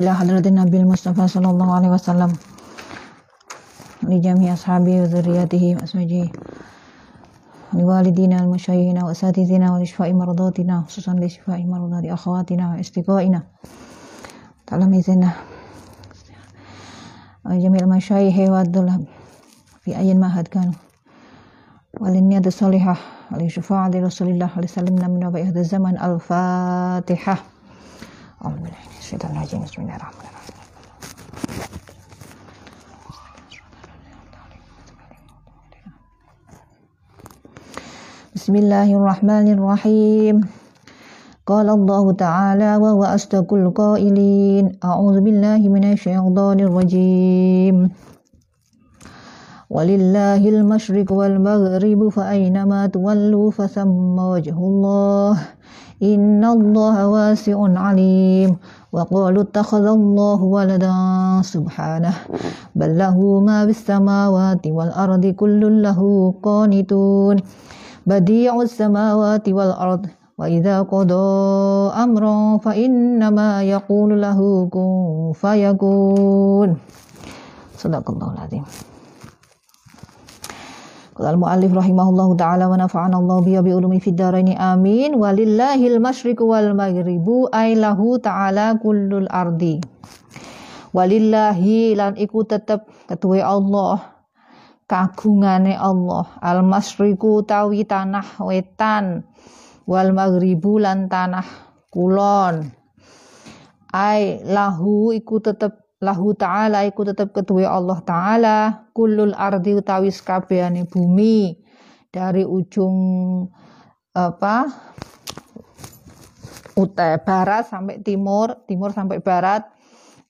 إلى حضرة النبي المصطفى صلى الله عليه وسلم لجميع أصحابه وذريته وأزواجه لوالدينا المشايخنا وأساتذتنا ولشفاء مرضاتنا خصوصا لشفاء مرضات أخواتنا وأصدقائنا. تلاميذنا وجميع المشايخ والطلاب في أي معهد كانوا. وللنية الصالحة ولشفاعة رسول الله ولسلمنا من وباء هذا الزمن الفاتحة. بسم الله الرحمن الرحيم بسم الله الرحمن الرحيم قال الله تعالى وهو أصدق القائلين أعوذ بالله من الشيطان الرجيم ولله المشرق والمغرب فأينما تولوا فثم وجه الله إن الله واسع عليم وقالوا اتخذ الله ولدا سبحانه بل له ما في السماوات والأرض كل له قانتون بديع السماوات والأرض وإذا قضى أمرا فإنما يقول له كن فيكون صدق الله العظيم. Qala al-muallif rahimahullahu taala wa nafa'ana Allah biya bi ulumi fid dharaini amin. Walillahil masyriqu wal maghribu ay lahu ta'ala kullul ardi. Walillahi lan iku tetep ketuwe Allah kagungane Allah al masyriqu tawi tanah wetan wal maghribu lan tanah kulon ay lahu iku tetep lahu ta'ala iku tetep ketuwe Allah taala. Kulul ardi utawi sakabehane bumi. Dari ujung apa utara barat sampai timur timur sampai barat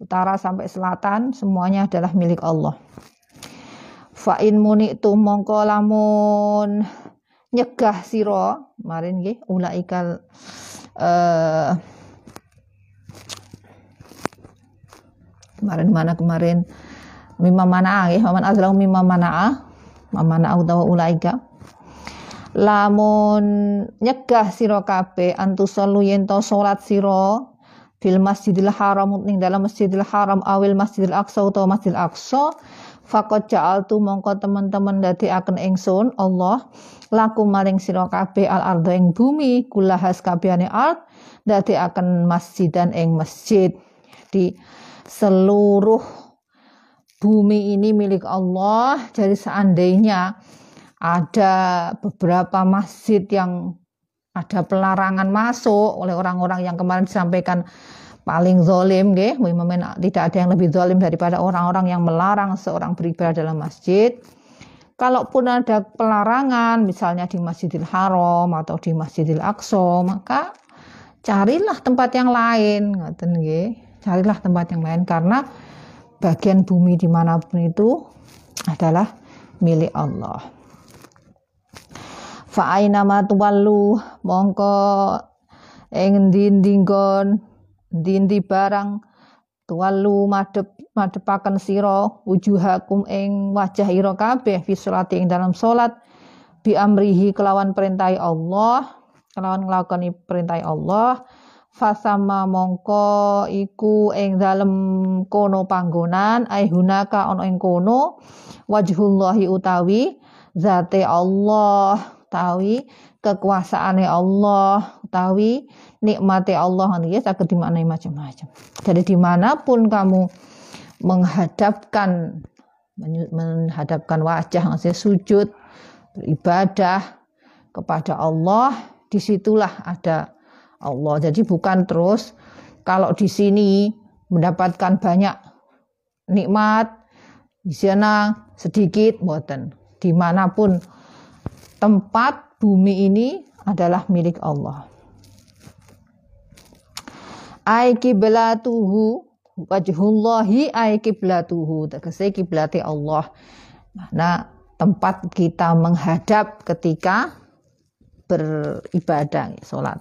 utara sampai selatan semuanya adalah milik Allah. Fa'in muni tu mongko lamun nyegah siro kemarin nggih ulaikal uh, kemarin mana kemarin? Mimma mana nggih maman azlau mimma mana mamana utawa ulaika. Lamun nyegah siro kabeh antusallu yen to salat siro fil masjidil haram ning dalam masjidil haram awil masjidil aqsa utawa masjidil aqsa Fakot tu mongko teman-teman dadi akan ingsun Allah laku maring sira kabeh al ardo ing bumi kulahas kabehane ard dadi akan masjidan ing masjid. Di seluruh bumi ini milik Allah. Jadi seandainya ada beberapa masjid yang ada pelarangan masuk oleh orang-orang yang kemarin disampaikan paling zolim nggih tidak ada yang lebih zolim daripada orang-orang yang melarang seorang beribadah dalam masjid. Kalaupun ada pelarangan misalnya di Masjidil Haram atau di Masjidil Aqsa maka carilah tempat yang lain ngoten nggih. Carilah tempat yang lain karena bagian bumi di mana pun itu adalah milik Allah. Fa'aina ma tuwallu? Mongko ing ndi-ndi Dindi barang tuwalu madep madepaken sira wujuhakum ing wajah ira kabeh fi ing dalam salat bi amrihi kelawan perintah Allah kelawan nglakoni perintah Allah fasama mongko iku ing dalem kono panggonan ai hunaka ana ing kono wajhullahi utawi zate Allah utawi kekuasaane Allah utawi nikmati Allah nanti ya saged dimaknai macam-macam. Jadi di mana pun kamu menghadapkan menghadapkan wajah maksudnya sujud beribadah kepada Allah di situlah ada Allah. Jadi bukan terus kalau di sini mendapatkan banyak nikmat di sana sedikit boten di mana pun tempat bumi ini adalah milik Allah. Ai kiblatuhu wajhullahi ai kiblatuhu tegese kiblate Allah. Nah tempat kita menghadap ketika beribadah salat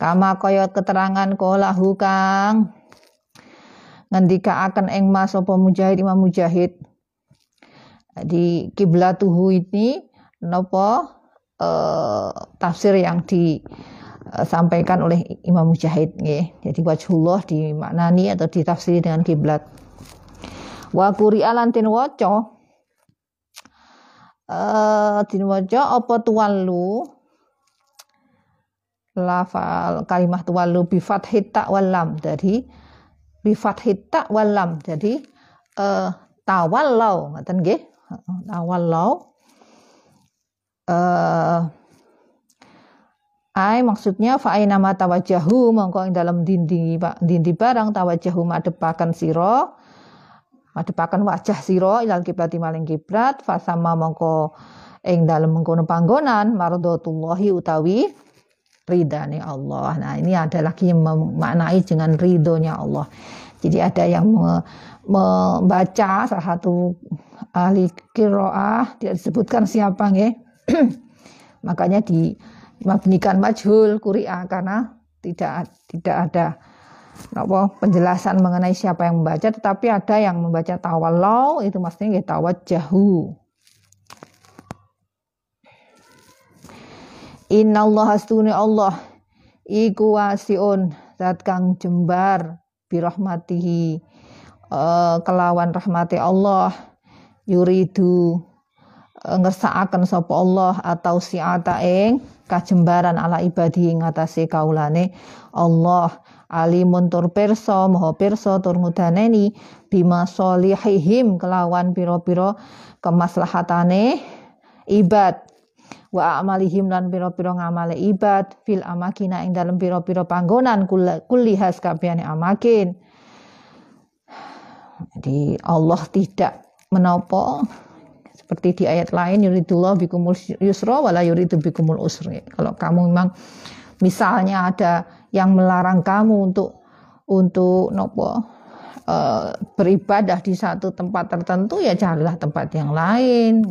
kama kaya keterangan kolahu kang ngendika akan eng mas mujahid imam mujahid di kiblatuhu ini nopo eh, tafsir yang di uh, sampaikan oleh Imam Mujahid nggih. Jadi wajhullah dimaknani atau ditafsiri dengan kiblat. Wa lan tin uh, apa tuwallu lafal kalimah tuwallu bi fathit ta wal lam. Jadi bi fathit ta wal lam. Jadi uh, tawallau ngoten nggih. Tawallau uh, ai maksudnya fa aina ma tawajahu mongko ing dalam dindi dindi barang tawajahu madepaken sira madepaken wajah sira ilal kiblat maling kiblat sama mongko ing dalam mengkono panggonan mardhatullahi utawi ridane Allah. Nah, ini ada lagi yang memaknai dengan ridhonya Allah. Jadi ada yang membaca salah satu ahli kiroah tidak disebutkan siapa nggih Makanya di mabnikan majhul kuri'a karena tidak tidak ada apa penjelasan mengenai siapa yang membaca tetapi ada yang membaca tawallau itu maksudnya tawajjahu. Innallaha astuni Allah iku wasiun zat kang jembar birahmatihi uh, kelawan rahmati Allah yuridu Eh, ngersakaken sapa Allah atau si'ata ing kajembaran ala ibadi ing atase kaulane Allah alimun tur pirsa maha pirsa tur ngudaneni bima solihihim kelawan pira-pira kemaslahatane ibad wa amalihim lan pira-pira ngamale ibad fil amakina ing dalem pira-pira panggonan kullihas kabehane amakin jadi Allah tidak menopo seperti di ayat lain yuridullah bikumul yusra wala yuridu bikumul usri. Kalau kamu memang misalnya ada yang melarang kamu untuk untuk nopo uh, beribadah di satu tempat tertentu ya carilah tempat yang lain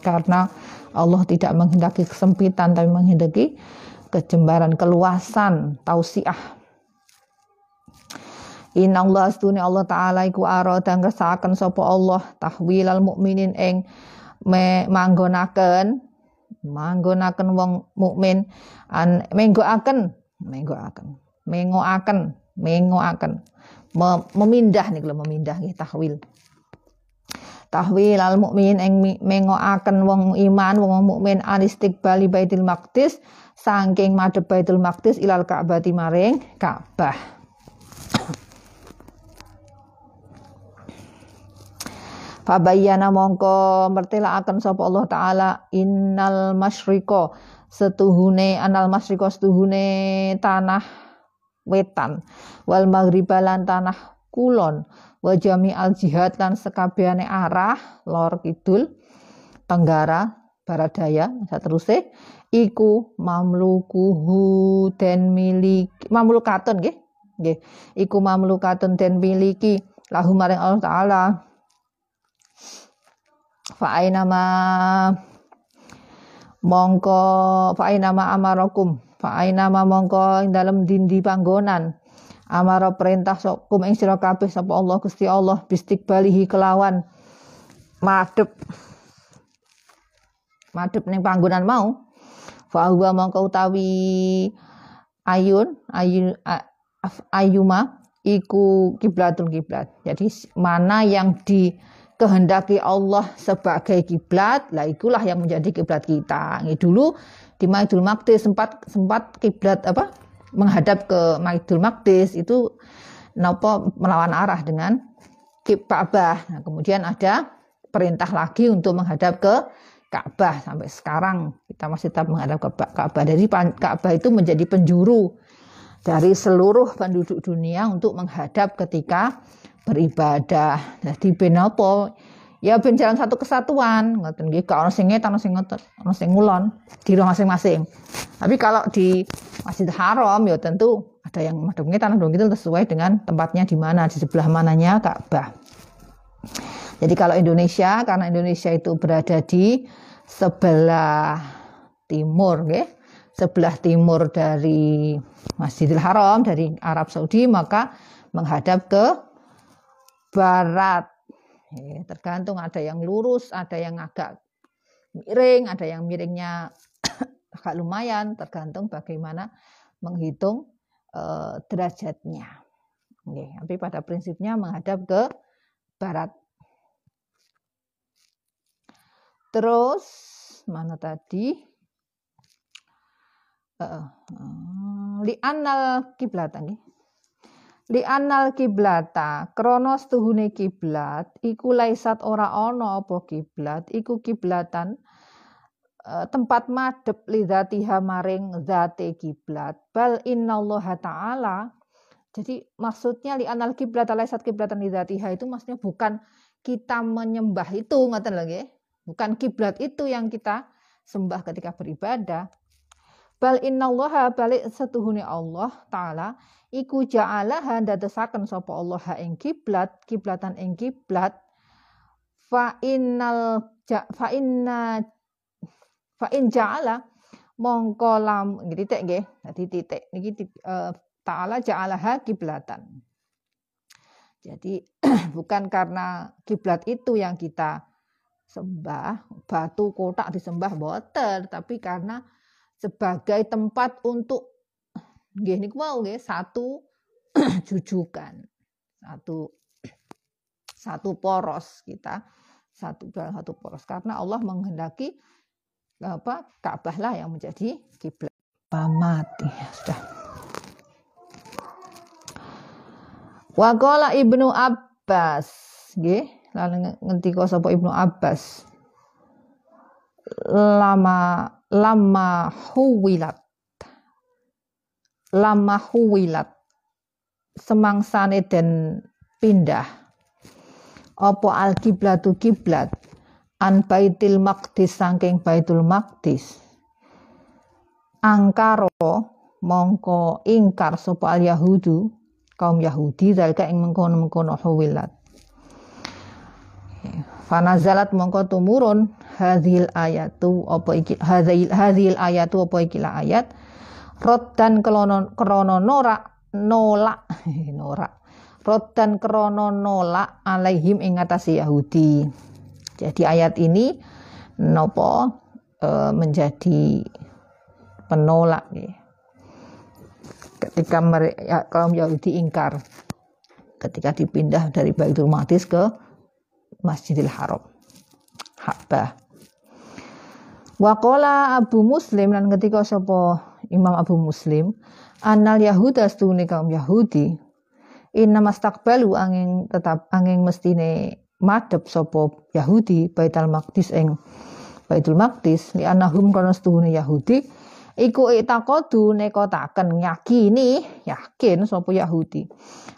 karena Allah tidak menghendaki kesempitan tapi menghendaki kejembaran keluasan tausiah. Inna Allah astuni Allah Ta'ala iku arada ngersakaken sapa Allah tahwilal mukminin ing me manggonaken manggonaken wong mukmin an menggoaken menggoaken mengoaken mengoaken memindah nih kalau memindah nih tahwil. Tahwil al mukmin ing mengoaken wong iman wong mukmin bali baitul maqdis saking madhep baitul maqdis ilal ka'bati maring Ka'bah. Fabayyana mongko mertelaaken sapa Allah taala innal masyriqa setuhune anal masyriqa setuhune tanah wetan. Wal maghriba lan tanah kulon. Wa al jihad lan sekabehane arah lor kidul tenggara barat daya sateruse iku mamlukuhu den miliki mamlukatun nggih nggih. Iku mamlukatun den miliki lahu maring Allah taala. Fa mongko fa ma amarakum. Fa ma mongko ing dalem dindi panggonan. Amara perintah sokum ing sira kabeh sapa Allah Gusti Allah balihi kelawan. Madhep. Madhep ning panggonan mau. Fa huwa mongko utawi ayun ayun ayuma iku kiblatul kiblat. Jadi mana yang di kehendaki Allah sebagai kiblat, lah itulah yang menjadi kiblat kita. Ini dulu di Maidul Maqdis sempat sempat kiblat apa menghadap ke Maidul Maqdis itu nopo melawan arah dengan Ka'bah. Nah, kemudian ada perintah lagi untuk menghadap ke Ka'bah sampai sekarang kita masih tetap menghadap ke Ka'bah. Jadi Ka'bah itu menjadi penjuru dari seluruh penduduk dunia untuk menghadap ketika beribadah. Jadi ben apa? Ya ben jalan satu kesatuan, ngoten nggih. Gak ono sing ngetan, sing ngoten, ono sing ngulon di rumah masing-masing. Tapi kalau di Masjidil Haram ya tentu ada yang madhep ngetan, dong itu sesuai dengan tempatnya di mana, di sebelah mananya Ka'bah. Jadi kalau Indonesia karena Indonesia itu berada di sebelah timur, nggih. Sebelah timur dari Masjidil Haram dari Arab Saudi maka menghadap ke barat. Tergantung ada yang lurus, ada yang agak miring, ada yang miringnya agak lumayan tergantung bagaimana menghitung uh, derajatnya. Oke, tapi pada prinsipnya menghadap ke barat. Terus mana tadi? Uh, uh, li anal kiblat Li anal kiblata kronos tuhune kiblat iku laisat ora ono apa kiblat iku kiblatan uh, tempat madep lidatiha maring zate kiblat. Bal innallaha ta'ala jadi maksudnya li anal kiblat laisat kiblatan lidatiha itu maksudnya bukan kita menyembah itu ngoten lagi bukan kiblat itu yang kita sembah ketika beribadah. Bal innallaha balik setuhune Allah taala iku ja'alaha ndadosaken sapa Allah ha ing kiblat kiblatan ing kiblat. Fa innal ja, fa inna fa in ja'ala mongko lam titik nggih. Dadi titik niki uh, ta'ala ja'alaha kiblatan. Jadi bukan karena kiblat itu yang kita sembah batu kotak disembah boten tapi karena sebagai tempat untuk nggih niku mau nggih satu jujukan. Satu satu poros kita satu dalam satu poros karena Allah menghendaki apa Ka'bah lah yang menjadi kiblat. Pamati ya sudah. Waqala Ibnu Abbas nggih lalu ngendika sapa Ibnu Abbas lama lama huwilat lama huwilat semangsane dan pindah. Apa al kiblatu kiblat? An baitil maqdis saking baitul maqdis. Angkaro mongko ingkar sapa al yahudu kaum yahudi dalika ing mengkono-mengkono huwilat fanazalat mongko tumurun hadhil ayatu apa iki hadhil hadhil ayatu apa iki ayat Rodan krono krono norak nolak norak. Rodan krono nolak alaihim ing Yahudi. Jadi ayat ini nopo e, menjadi penolak nih. Ketika mereka, ya, kaum Yahudi ingkar ketika dipindah dari Baitul Maqdis ke Masjidil Haram. Hakbah. Wakola Abu Muslim dan ketika sapa Imam Abu Muslim anal Yahuda stune kaum Yahudi? Inna mastakbalu angin tetap angin mestine madhep sopo Yahudi Baitul Maqdis ing Baitul Maqdis. Li anahum kana stune Yahudi? Iku itakodu nekotaken yakini yakin sopo Yahudi.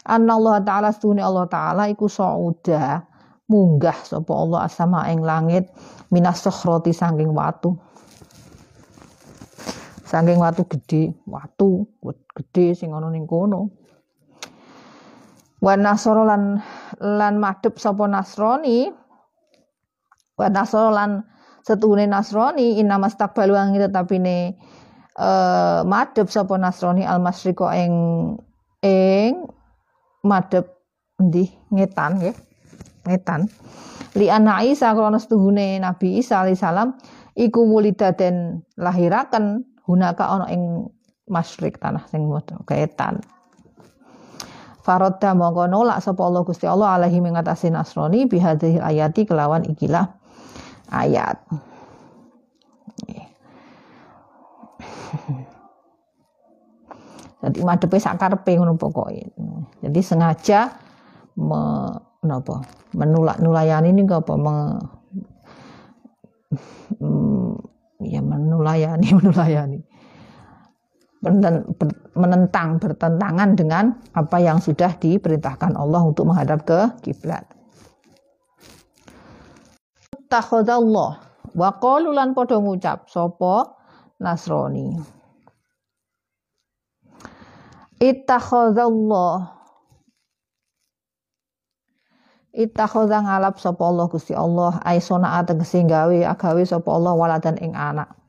Allah taala stune Allah taala iku sauda munggah sopo Allah asama ing langit minas sokhroti saking watu Saking watu gede, watu gede sing ana ning kono. Wa nasara lan lan madhep sapa Nasrani. Wa nasara lan setuhune Nasrani inna mastaqbalu ang tetapine eh madhep sapa Nasrani al masriqa ing ing madhep endi ngetan nggih. Ngetan. Li ana Isa krana setuhune Nabi Isa alaihi salam iku wulidaden lahiraken hunaka ono ing masyrik tanah sing kaetan Farodda mongko nolak sapa Allah Gusti Allah alaihi mengatasi Nasrani bihadhihi ayati kelawan ikilah ayat. Jadi madepe sakarepe ngono pokoke. Jadi sengaja me, napa menulak nulayani ini apa me, menulayani menulayani menentang bertentangan dengan apa yang sudah diperintahkan Allah untuk menghadap ke kiblat. Takhadallah wa qalu lan padha ngucap sapa Nasrani. Ittakhadallah Ittakhadha ngalap sapa Allah Gusti Allah aisona ategese gawe agawe sapa Allah waladan ing anak.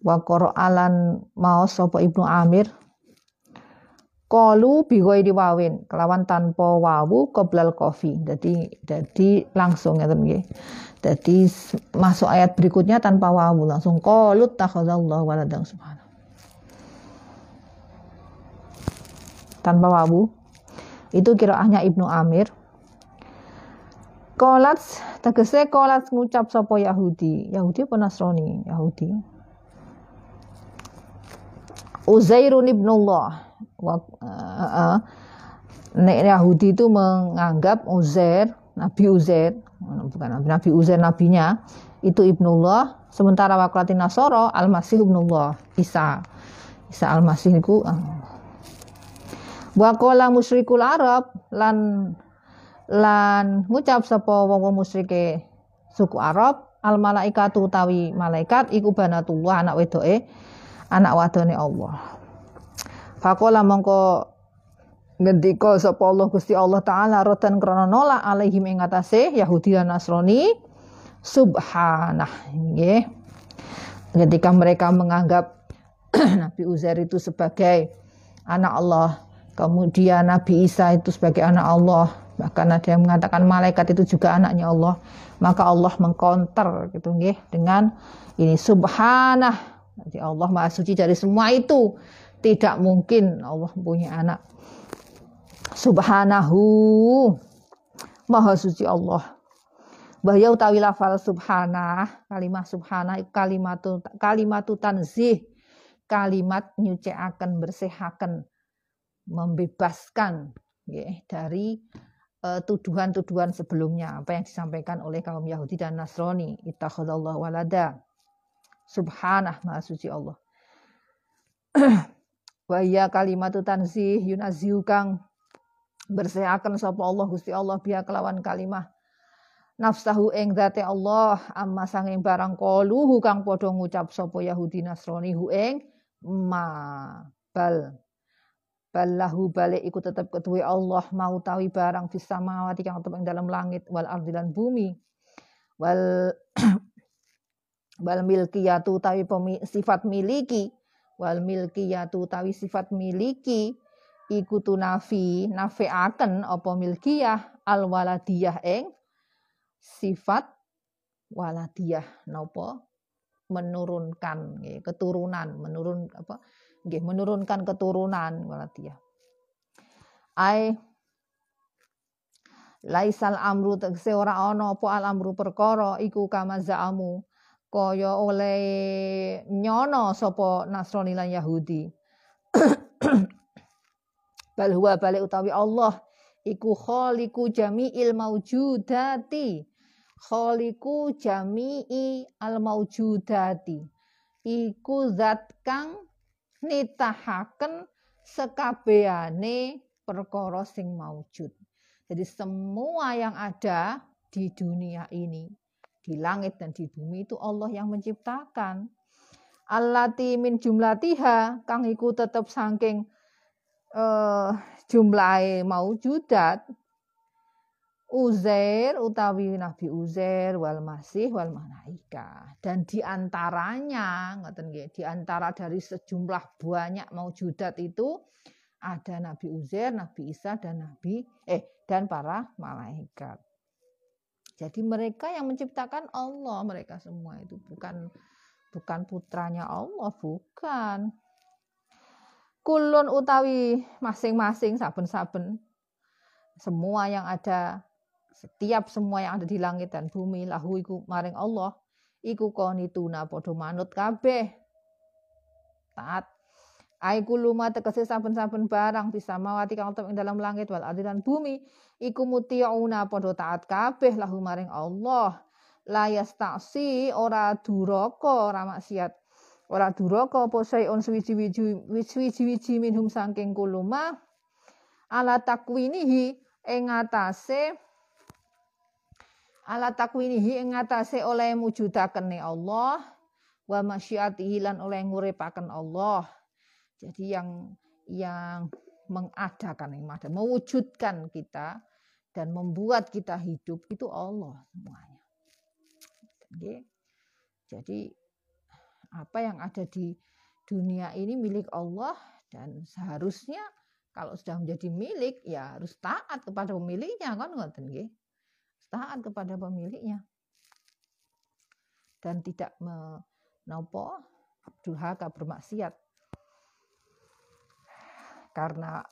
Wa alan maos sapa Ibnu Amir Kalu di wawin kelawan tanpa wawu qoblal kofi. Jadi jadi langsung ngeten nggih. Jadi masuk ayat berikutnya tanpa wawu langsung qalut takhadzallahu waladan subhanahu. Tanpa wawu. Itu kiraahnya Ibnu Amir. Kolat tegese kolat ngucap sapa Yahudi. Yahudi apa Nasrani? Yahudi. Uzairun ibnullah. Uh, uh, Nek Yahudi itu menganggap Uzair, Nabi Uzair bukan Nabi, Nabi Uzair nabinya itu ibnullah sementara wakrati Nasoro al-masih ibnullah Isa. Isa al-masih itu Wakola musyrikul Arab lan lan ngucap sapa wong musyrike suku Arab al malaikatu utawi malaikat iku banatullah anak wedoke anak wadone Allah. Fakola mongko ngendika sapa Allah Gusti Allah taala rotan krana nolak alaihim ing Yahudi dan Nasrani. Subhanah. Nggih. Ketika mereka menganggap Nabi Uzair itu sebagai anak Allah kemudian Nabi Isa itu sebagai anak Allah bahkan ada yang mengatakan malaikat itu juga anaknya Allah maka Allah mengkonter gitu nggih dengan ini subhanah jadi Allah maha suci dari semua itu. Tidak mungkin Allah punya anak. Subhanahu. Maha suci Allah. Bahaya utawi lafal subhanah. Kalimat subhanah kalimatu kalimatu tanzih. Kalimat nyuciaken bersihaken membebaskan ya, dari uh, tuduhan-tuduhan sebelumnya. Apa yang disampaikan oleh kaum Yahudi dan Nasrani. Ittakhadallahu walada subhanah maha suci Allah. Wa kalimatu tanzih yunazihu kang. Bersehaken sapa Allah Gusti Allah biya kelawan kalimah. Nafsahu ing zate Allah amma sanging barang kaluhu kang. Padha ngucap sapa Yahudi Nasrani hu ing ma bal. Ballahu balik iku tetap ketuwe Allah mau tawi barang fis samawati kang tetep ing dalam langit wal ardi lan bumi. Wal wal milkiyatu tawi sifat miliki. Wal milkiyatu tawi sifat miliki. Iku tunafi nafeaken apa milkiyah? Al waladiyah ing sifat waladiyah. Napa menurunkan nggih keturunan menurun apa? Nggih menurunkan keturunan waladiyah. Ai laisal amru tegese ora ana apa al amru perkara iku kama zaamu kaya oleh nyono sapa Nasrani lan Yahudi. Bal huwa balik utawi Allah iku khaliqu jami'il maujudati khaliqu jami'i al maujudati iku zat kang nitahaken sekabehane perkara sing maujud jadi semua yang ada di dunia ini di langit dan di bumi itu Allah yang menciptakan. Allati min jumlatiha kang iku tetep saking uh, jumlahe maujudat. Uzair utawi Nabi Uzair wal Masih wal Malaika dan di antaranya ngoten nggih di antara dari sejumlah banyak maujudat itu ada Nabi Uzair, Nabi Isa dan Nabi eh dan para malaikat. Jadi mereka yang menciptakan Allah mereka semua itu bukan bukan putranya Allah bukan. Kulun utawi masing-masing saben-saben. Semua yang ada setiap semua yang ada di langit dan bumi lahu iku maring Allah iku konituna padha manut kabeh. Taat ai kuluma tegese saben-saben barang bisa mawati kang ing dalam langit wal ardi dan bumi. Iku mutiuna padha taat kabeh lahu maring Allah. La yastasi ora duraka ora maksiat. Ora duraka apa sayun suwiji-wiji wiji-wiji minhum saking kuluma. Ala takwinihi ing atase ala takwinihi ing atase oleh mujudakene Allah. Wa masyiatihi lan oleh nguripaken Allah jadi yang yang mengadakan yang ada mewujudkan kita dan membuat kita hidup itu Allah semuanya. Jadi apa yang ada di dunia ini milik Allah dan seharusnya kalau sudah menjadi milik ya harus taat kepada pemiliknya kan ngoten nggih. Taat kepada pemiliknya. dan tidak menopo durhaka bermaksiat karena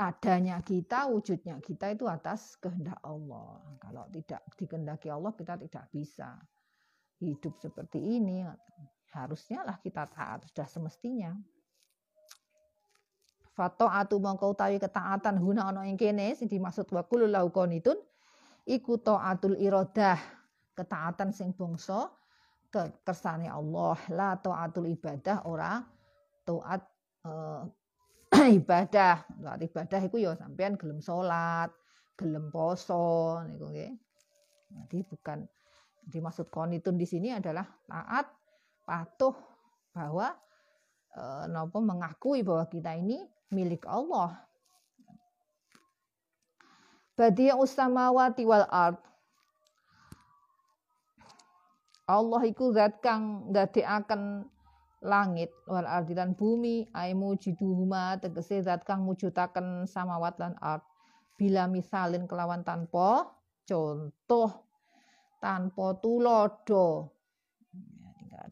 adanya kita, wujudnya kita itu atas kehendak Allah. Kalau tidak dikehendaki Allah, kita tidak bisa hidup seperti ini. Harusnya lah kita taat, sudah semestinya. atu mongko utawi ketaatan huna ana ing kene sing dimaksud wa kullu lahu qanitun iku taatul iradah ketaatan sing bangsa kersane Allah la taatul ibadah ora taat uh, ibadah. Taat ibadah itu ya sampean gelem salat, gelem poso niku nggih. Jadi bukan dimaksud konitun di sini adalah taat, patuh bahwa e, nopo mengakui bahwa kita ini milik Allah. Badi usamawati wal ard. Allah iku zat kang akan langit wal ardi lan bumi. Ai mujiduhuma tegese zat kang mujudaken samawat lan ard. Bila misalin kelawan tanpa contoh tanpa tulodo. Ya,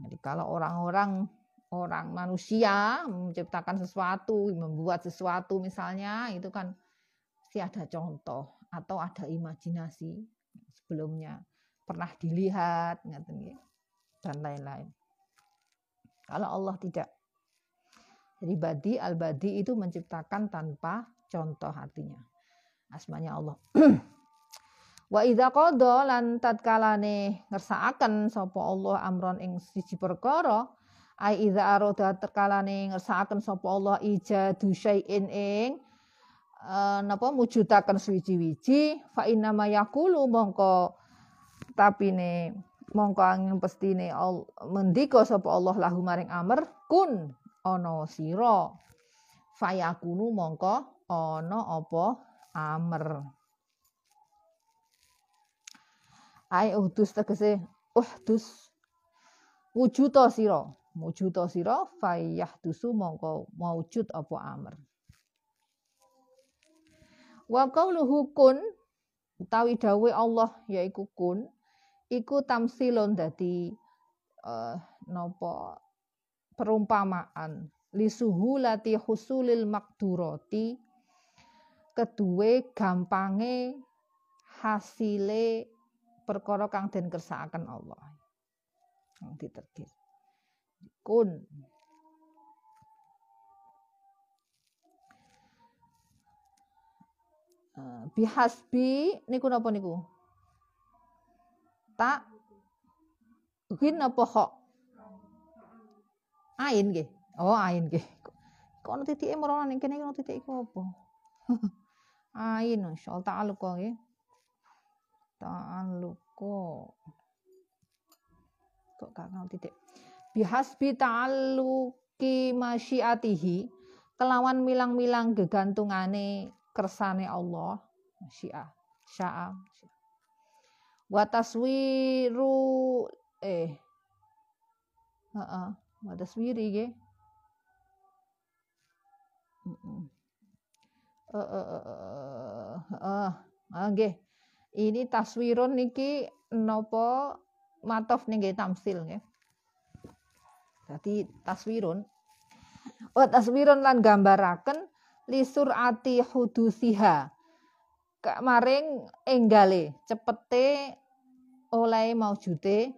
jadi kalau orang-orang orang manusia menciptakan sesuatu membuat sesuatu misalnya itu kan si ada contoh atau ada imajinasi sebelumnya. Pernah dilihat ngerti dan lain-lain. Kalau Allah tidak. Jadi badi al-badi itu menciptakan tanpa contoh artinya. Asmanya Allah. Wa idza qada lan tatkalane ngersakaken sapa Allah amron ing siji perkara ai idza arada tatkalane ngersakaken sapa Allah ijadu syai'in ing uh, napa mujudaken suwiji-wiji fa inna ma yaqulu mongko tapine mongko angin pestine mendika sapa Allah lahu maring amr kun ana sira? Fayakunu mongko ana apa? Amr. Ai uhdus tegese uhdus wujuta sira. Wujuta sira fayahdusu mongko maujud apa amr. Wa qauluhu kun utawi dawe Allah yaiku kun iku tamsilon dadi uh, nopo perumpamaan. Lisuhulati husulil makduroti kedue gampange hasile perkara kang den kersakaken Allah. Kang diterkir kun. Uh, bihasbi niku napa niku ta gin apa kok? Ain nggih. Oh ain nggih. Kok ana titike merono ning kene ana titik iku apa? Ain insyaallah ta'alluq nggih. Ta'alluq kok. Gak ngerti titik? Bihasbi ta'alluqi masyiatihi. Kelawan milang-milang gegantungane kersane Allah. Masyiah. Sya'a wa taswiru eh heeh wa taswiri ge heeh nggih. Ini taswirun niki napa matof niki tamsil nggih. Dadi taswirun. Wa taswirun lan gambaraken lisur ati hudusiha maring enggale cepete oleh maujute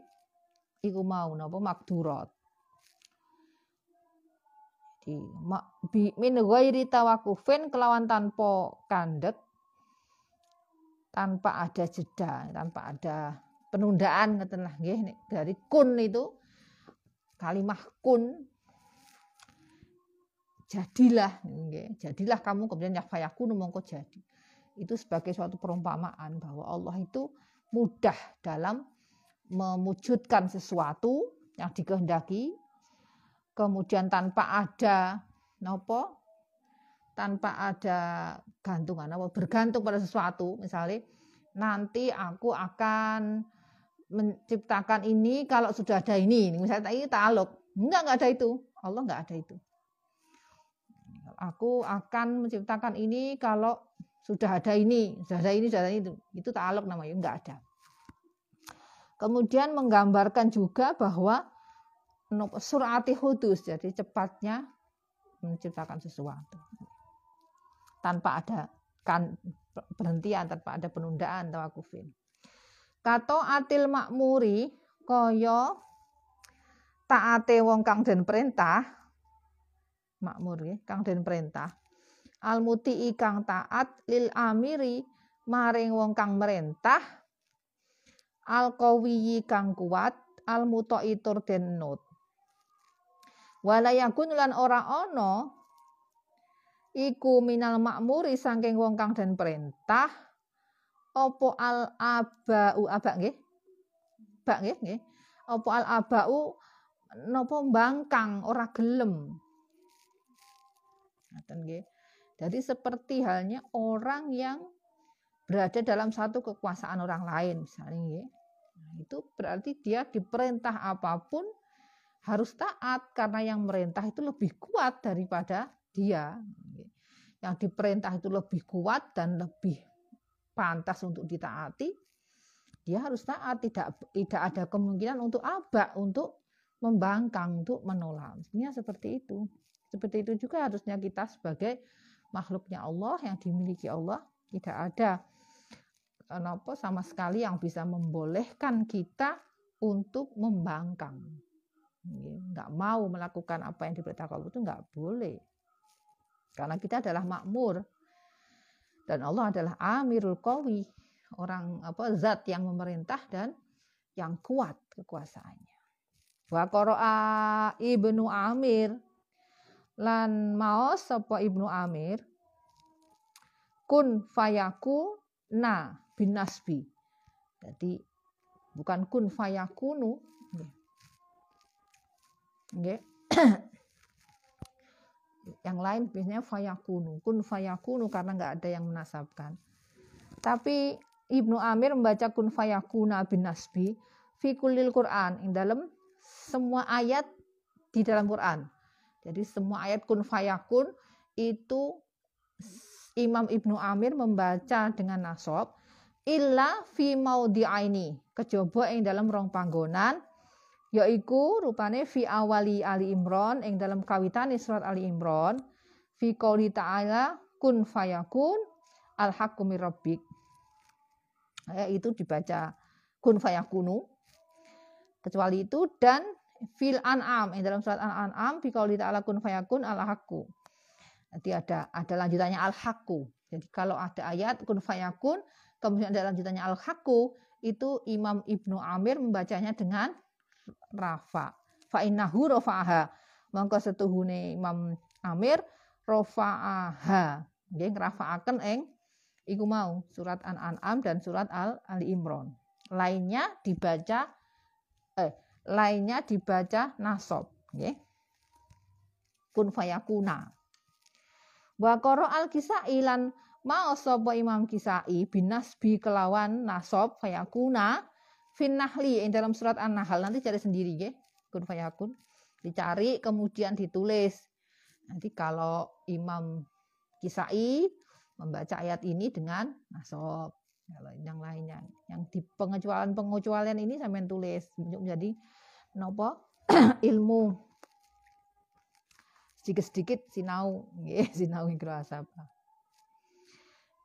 iku mau napa? Makdurat di bi min ghairi tawakufin kelawan tanpa kandek tanpa ada jeda tanpa ada penundaan ngeten lah nggih dari kun itu kalimah kun jadilah nggih jadilah kamu kemudian yakfayakunu mongko jadi itu sebagai suatu perumpamaan bahwa Allah itu mudah dalam memujudkan sesuatu yang dikehendaki kemudian tanpa ada nopo tanpa ada gantungan apa bergantung pada sesuatu misalnya nanti aku akan menciptakan ini kalau sudah ada ini. Misalnya ini taluk enggak enggak ada itu. Allah enggak ada itu. Aku akan menciptakan ini kalau sudah ada ini, sudah ada ini, sudah ada itu. Itu ta'aluk namanya, enggak ada. Kemudian menggambarkan juga bahwa surati hudus, jadi cepatnya menciptakan sesuatu. Tanpa ada kan berhentian, tanpa ada penundaan tawakufin. Kato atil makmuri kaya taate wong kang den perintah makmur ya, kang den perintah al muti kang taat lil amiri maring wong kang merintah al qawiyi kang kuat al mutai tur den nut. Wala yakun lan ora ana iku minal makmuri saking wong kang den perintah. Opo al abau aba nggih? Bak nggih nggih. Opo al abau napa bangkang ora gelem. Ngoten nggih jadi seperti halnya orang yang berada dalam satu kekuasaan orang lain misalnya nggih Nah, itu berarti dia diperintah apa pun harus taat karena yang merintah itu lebih kuat daripada dia. Yang diperintah itu lebih kuat dan lebih pantas untuk ditaati. Dia harus taat, tidak tidak ada kemungkinan untuk abak, untuk membangkang, untuk menolak. Sebenarnya seperti itu. Seperti itu juga harusnya kita sebagai makhluknya Allah yang dimiliki Allah tidak ada apa sama sekali yang bisa membolehkan kita untuk membangkang. Nggak mau melakukan apa yang diperintahkan Allah itu nggak boleh. Karena kita adalah makmur. Dan Allah adalah amirul qawi. Orang apa zat yang memerintah dan yang kuat kekuasaannya. Wa qara'a Ibnu Amir lan maos sapa Ibnu Amir kun fayaku na bin nasbi. Jadi bukan kun fayakunu. Nggih. yang lain biasanya fayakunu, kun fayakunu karena nggak ada yang menasabkan. Tapi Ibnu Amir membaca kun fayakuna bin nasbi fi kulil Quran yang dalam semua ayat di dalam Quran. Jadi semua ayat kun fayakun itu Imam Ibnu Amir membaca dengan nasab illa fi maudhi'aini kejaba ing dalam rong panggonan yaiku rupane fi awali Ali Imran ing dalam kawitan surat Ali Imran fi qouli ta'ala kun fayakun al rabbik. Itu dibaca kun fayakunu kecuali itu dan fil an'am dalam surat al-an'am fi qouli ta'ala kun fayakun al haqqu nanti ada ada lanjutannya al haqqu jadi kalau ada ayat kun fayakun Kemudian ada lanjutannya al-haqqu itu Imam Ibnu Amir membacanya dengan rafa. Fa innahu rafa'aha. Mongko setuhune Imam Amir rafa'aha. Nggih ngrafa'aken ing iku mau surat An-An'am dan surat Al-Ali Imran. Lainnya dibaca eh lainnya dibaca nasab, nggih. Kun fayakuna. Wa qara al-kisai lan Mau sapa Imam Kisai binasbi kelawan nasab fayakuna fin nahli yang dalam surat An-Nahl. Nanti cari sendiri ya kun fayakun. Dicari kemudian ditulis. Nanti kalau Imam Kisai membaca ayat ini dengan nasab kalau yang lainnya yang di pengecualian pengecualian ini sampai tulis. Menjadi nopo ilmu. Sedikit-sedikit sinau nggih sinau apa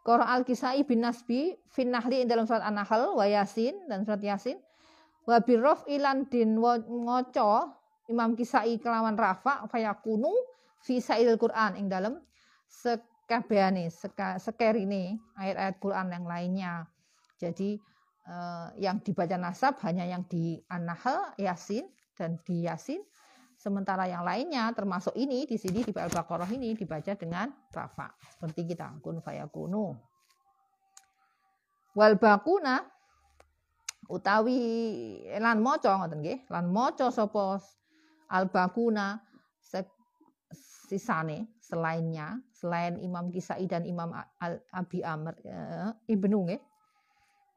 Qara al-Kisai bin Nasbi fin Nahli dalam surat An-Nahl wa Yasin dan surat Yasin wa birraf ilan din ngoco Imam Kisai kelawan rafa fayakunu fi sa'il Quran ing dalam sekabehane sekerine ayat-ayat Quran yang lainnya. Jadi eh, yang dibaca nasab hanya yang di An-Nahl, Yasin dan di Yasin Sementara yang lainnya termasuk ini di sini di Al-Baqarah ini dibaca dengan rafa seperti kita kun fayakunu. Wal bakuna utawi lan maca ngoten nggih, lan maca sapa al bakuna sisane selainnya, selain Imam Kisai dan Imam Abi Amr eh, Ibnu nggih.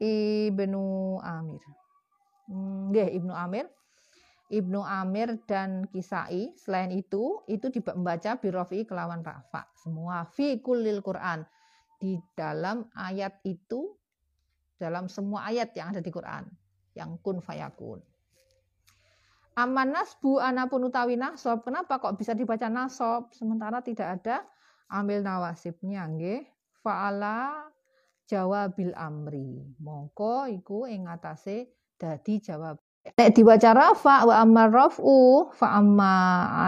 Ibnu Amir. Hmm, nggih, Ibnu Amir Ibnu Amir dan Kisai selain itu itu dibaca birofi kelawan rafa semua fi kulil Quran di dalam ayat itu dalam semua ayat yang ada di Quran yang kun fayakun. Aman nasbu anapun utawi nasob. Kenapa kok bisa dibaca nasob sementara tidak ada ambil nawasibnya nggih? Fa'ala jawabil amri. Mongko iku ing atase dadi jawab. Nek diwaca rafa wa amma raf'u fa amma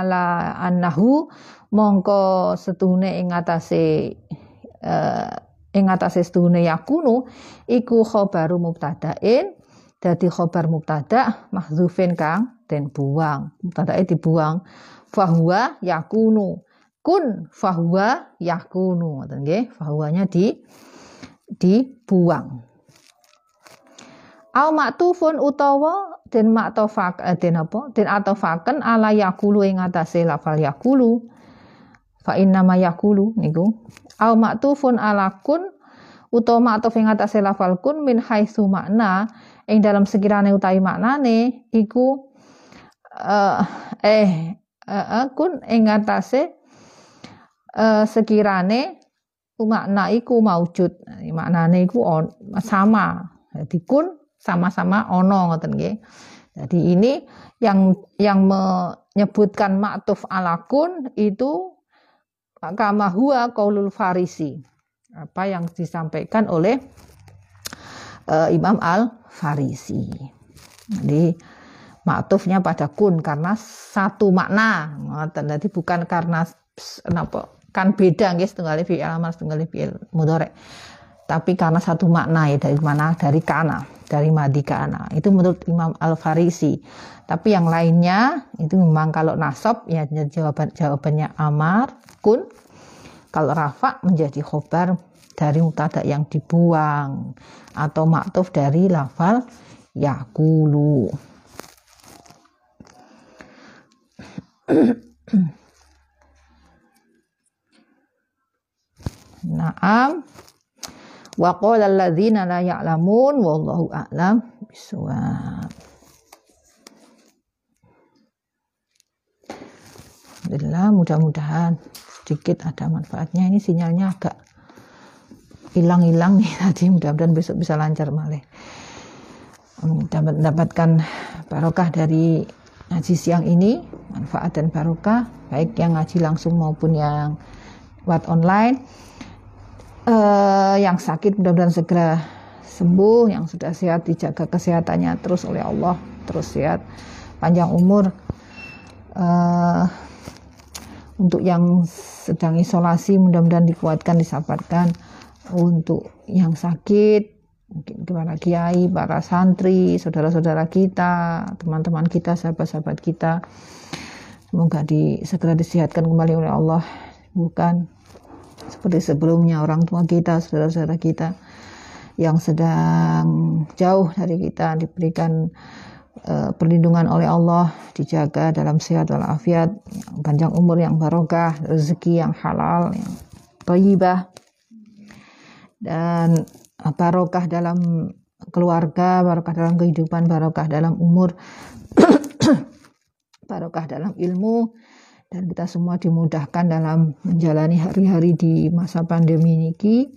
ala annahu mongko setuhune ing atase uh, ing atase setuhune yakunu iku khabaru mubtada'in dadi khabar mubtada mahdzufin kang den buang mubtadae dibuang fahuwa yakunu kun fahuwa yakunu ngoten nggih fahuwanya di dibuang. Au maktufun utawa den maktofak eh, den apa? Den atofaken ala yakulu ing atase lafal yakulu. Fa inna ma yakulu niku. Au maktufun ala kun utawa maktuf ing atase lafal kun min haitsu makna ing dalam sekirane utawi maknane iku uh, eh uh, kun ing atase uh, sekirane makna iku maujud maknane iku on, sama jadi kun sama-sama ono ngoten nggih jadi ini yang yang menyebutkan maktuf ala kun itu kama huwa qaulul farisi apa yang disampaikan oleh uh, Imam Al-Farisi. Jadi maktufnya pada kun karena satu makna. Jadi bukan karena kenapa kan beda nggih setunggal fi'il amal setunggal fi'il mudhari. Tapi karena satu makna ya dari mana? Dari kana, dari madi kana. Itu menurut Imam Al-Farisi. Tapi yang lainnya itu memang kalau nasab ya jawaban jawabannya amar kun. Kalau rafa menjadi khobar dari mutada yang dibuang atau maktuf dari lafal yakulu. Naam. Wa qala alladzina la ya'lamun wallahu a'lam bisawab. Alhamdulillah mudah-mudahan sedikit ada manfaatnya ini sinyalnya agak hilang-hilang nih tadi mudah-mudahan besok bisa lancar malah dapat mendapatkan barokah dari ngaji siang ini manfaat dan barokah baik yang ngaji langsung maupun yang buat online uh, yang sakit mudah-mudahan segera sembuh yang sudah sehat dijaga kesehatannya terus oleh Allah terus sehat panjang umur uh, untuk yang sedang isolasi mudah-mudahan dikuatkan disabarkan untuk yang sakit mungkin kepada kiai, para santri, saudara-saudara kita, teman-teman kita, sahabat-sahabat kita. Semoga di, segera disehatkan kembali oleh Allah, bukan seperti sebelumnya orang tua kita, saudara-saudara kita yang sedang jauh dari kita diberikan uh, perlindungan oleh Allah, dijaga dalam sehat walafiat, panjang umur yang barokah, rezeki yang halal, yang thayyibah dan barokah dalam keluarga, barokah dalam kehidupan, barokah dalam umur, barokah dalam ilmu, dan kita semua dimudahkan dalam menjalani hari-hari di masa pandemi ini.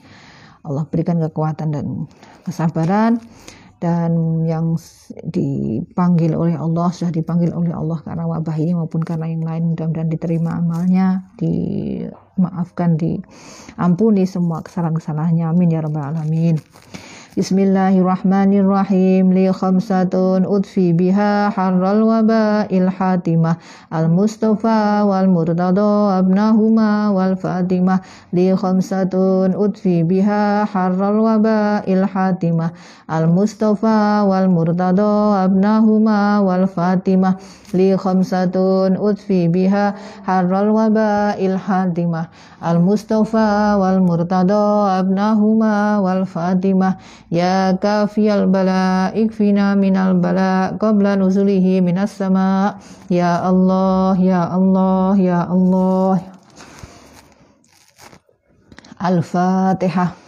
Allah berikan kekuatan dan kesabaran. Dan yang dipanggil oleh Allah sudah dipanggil oleh Allah karena wabah ini maupun karena yang lain mudah-mudahan diterima amalnya dimaafkan diampuni semua kesalahan-kesalahannya. Amin ya rabbal alamin Bismillahirrahmanirrahim. Li khamsatun udfi biha harral il hatimah. Al mustafa wal murtada abnahuma wal fatimah li khamsatun udfi biha harral il hatimah. Al mustafa wal murtada abnahuma wal fatimah li khamsatun udfi biha harral il hatimah. Al mustafa wal murtada abnahuma wal fatimah Ya kafiyal bala ikfina minal bala qabla nuzulihi minas sama. Ya Allah, Ya Allah, Ya Allah. Al-Fatihah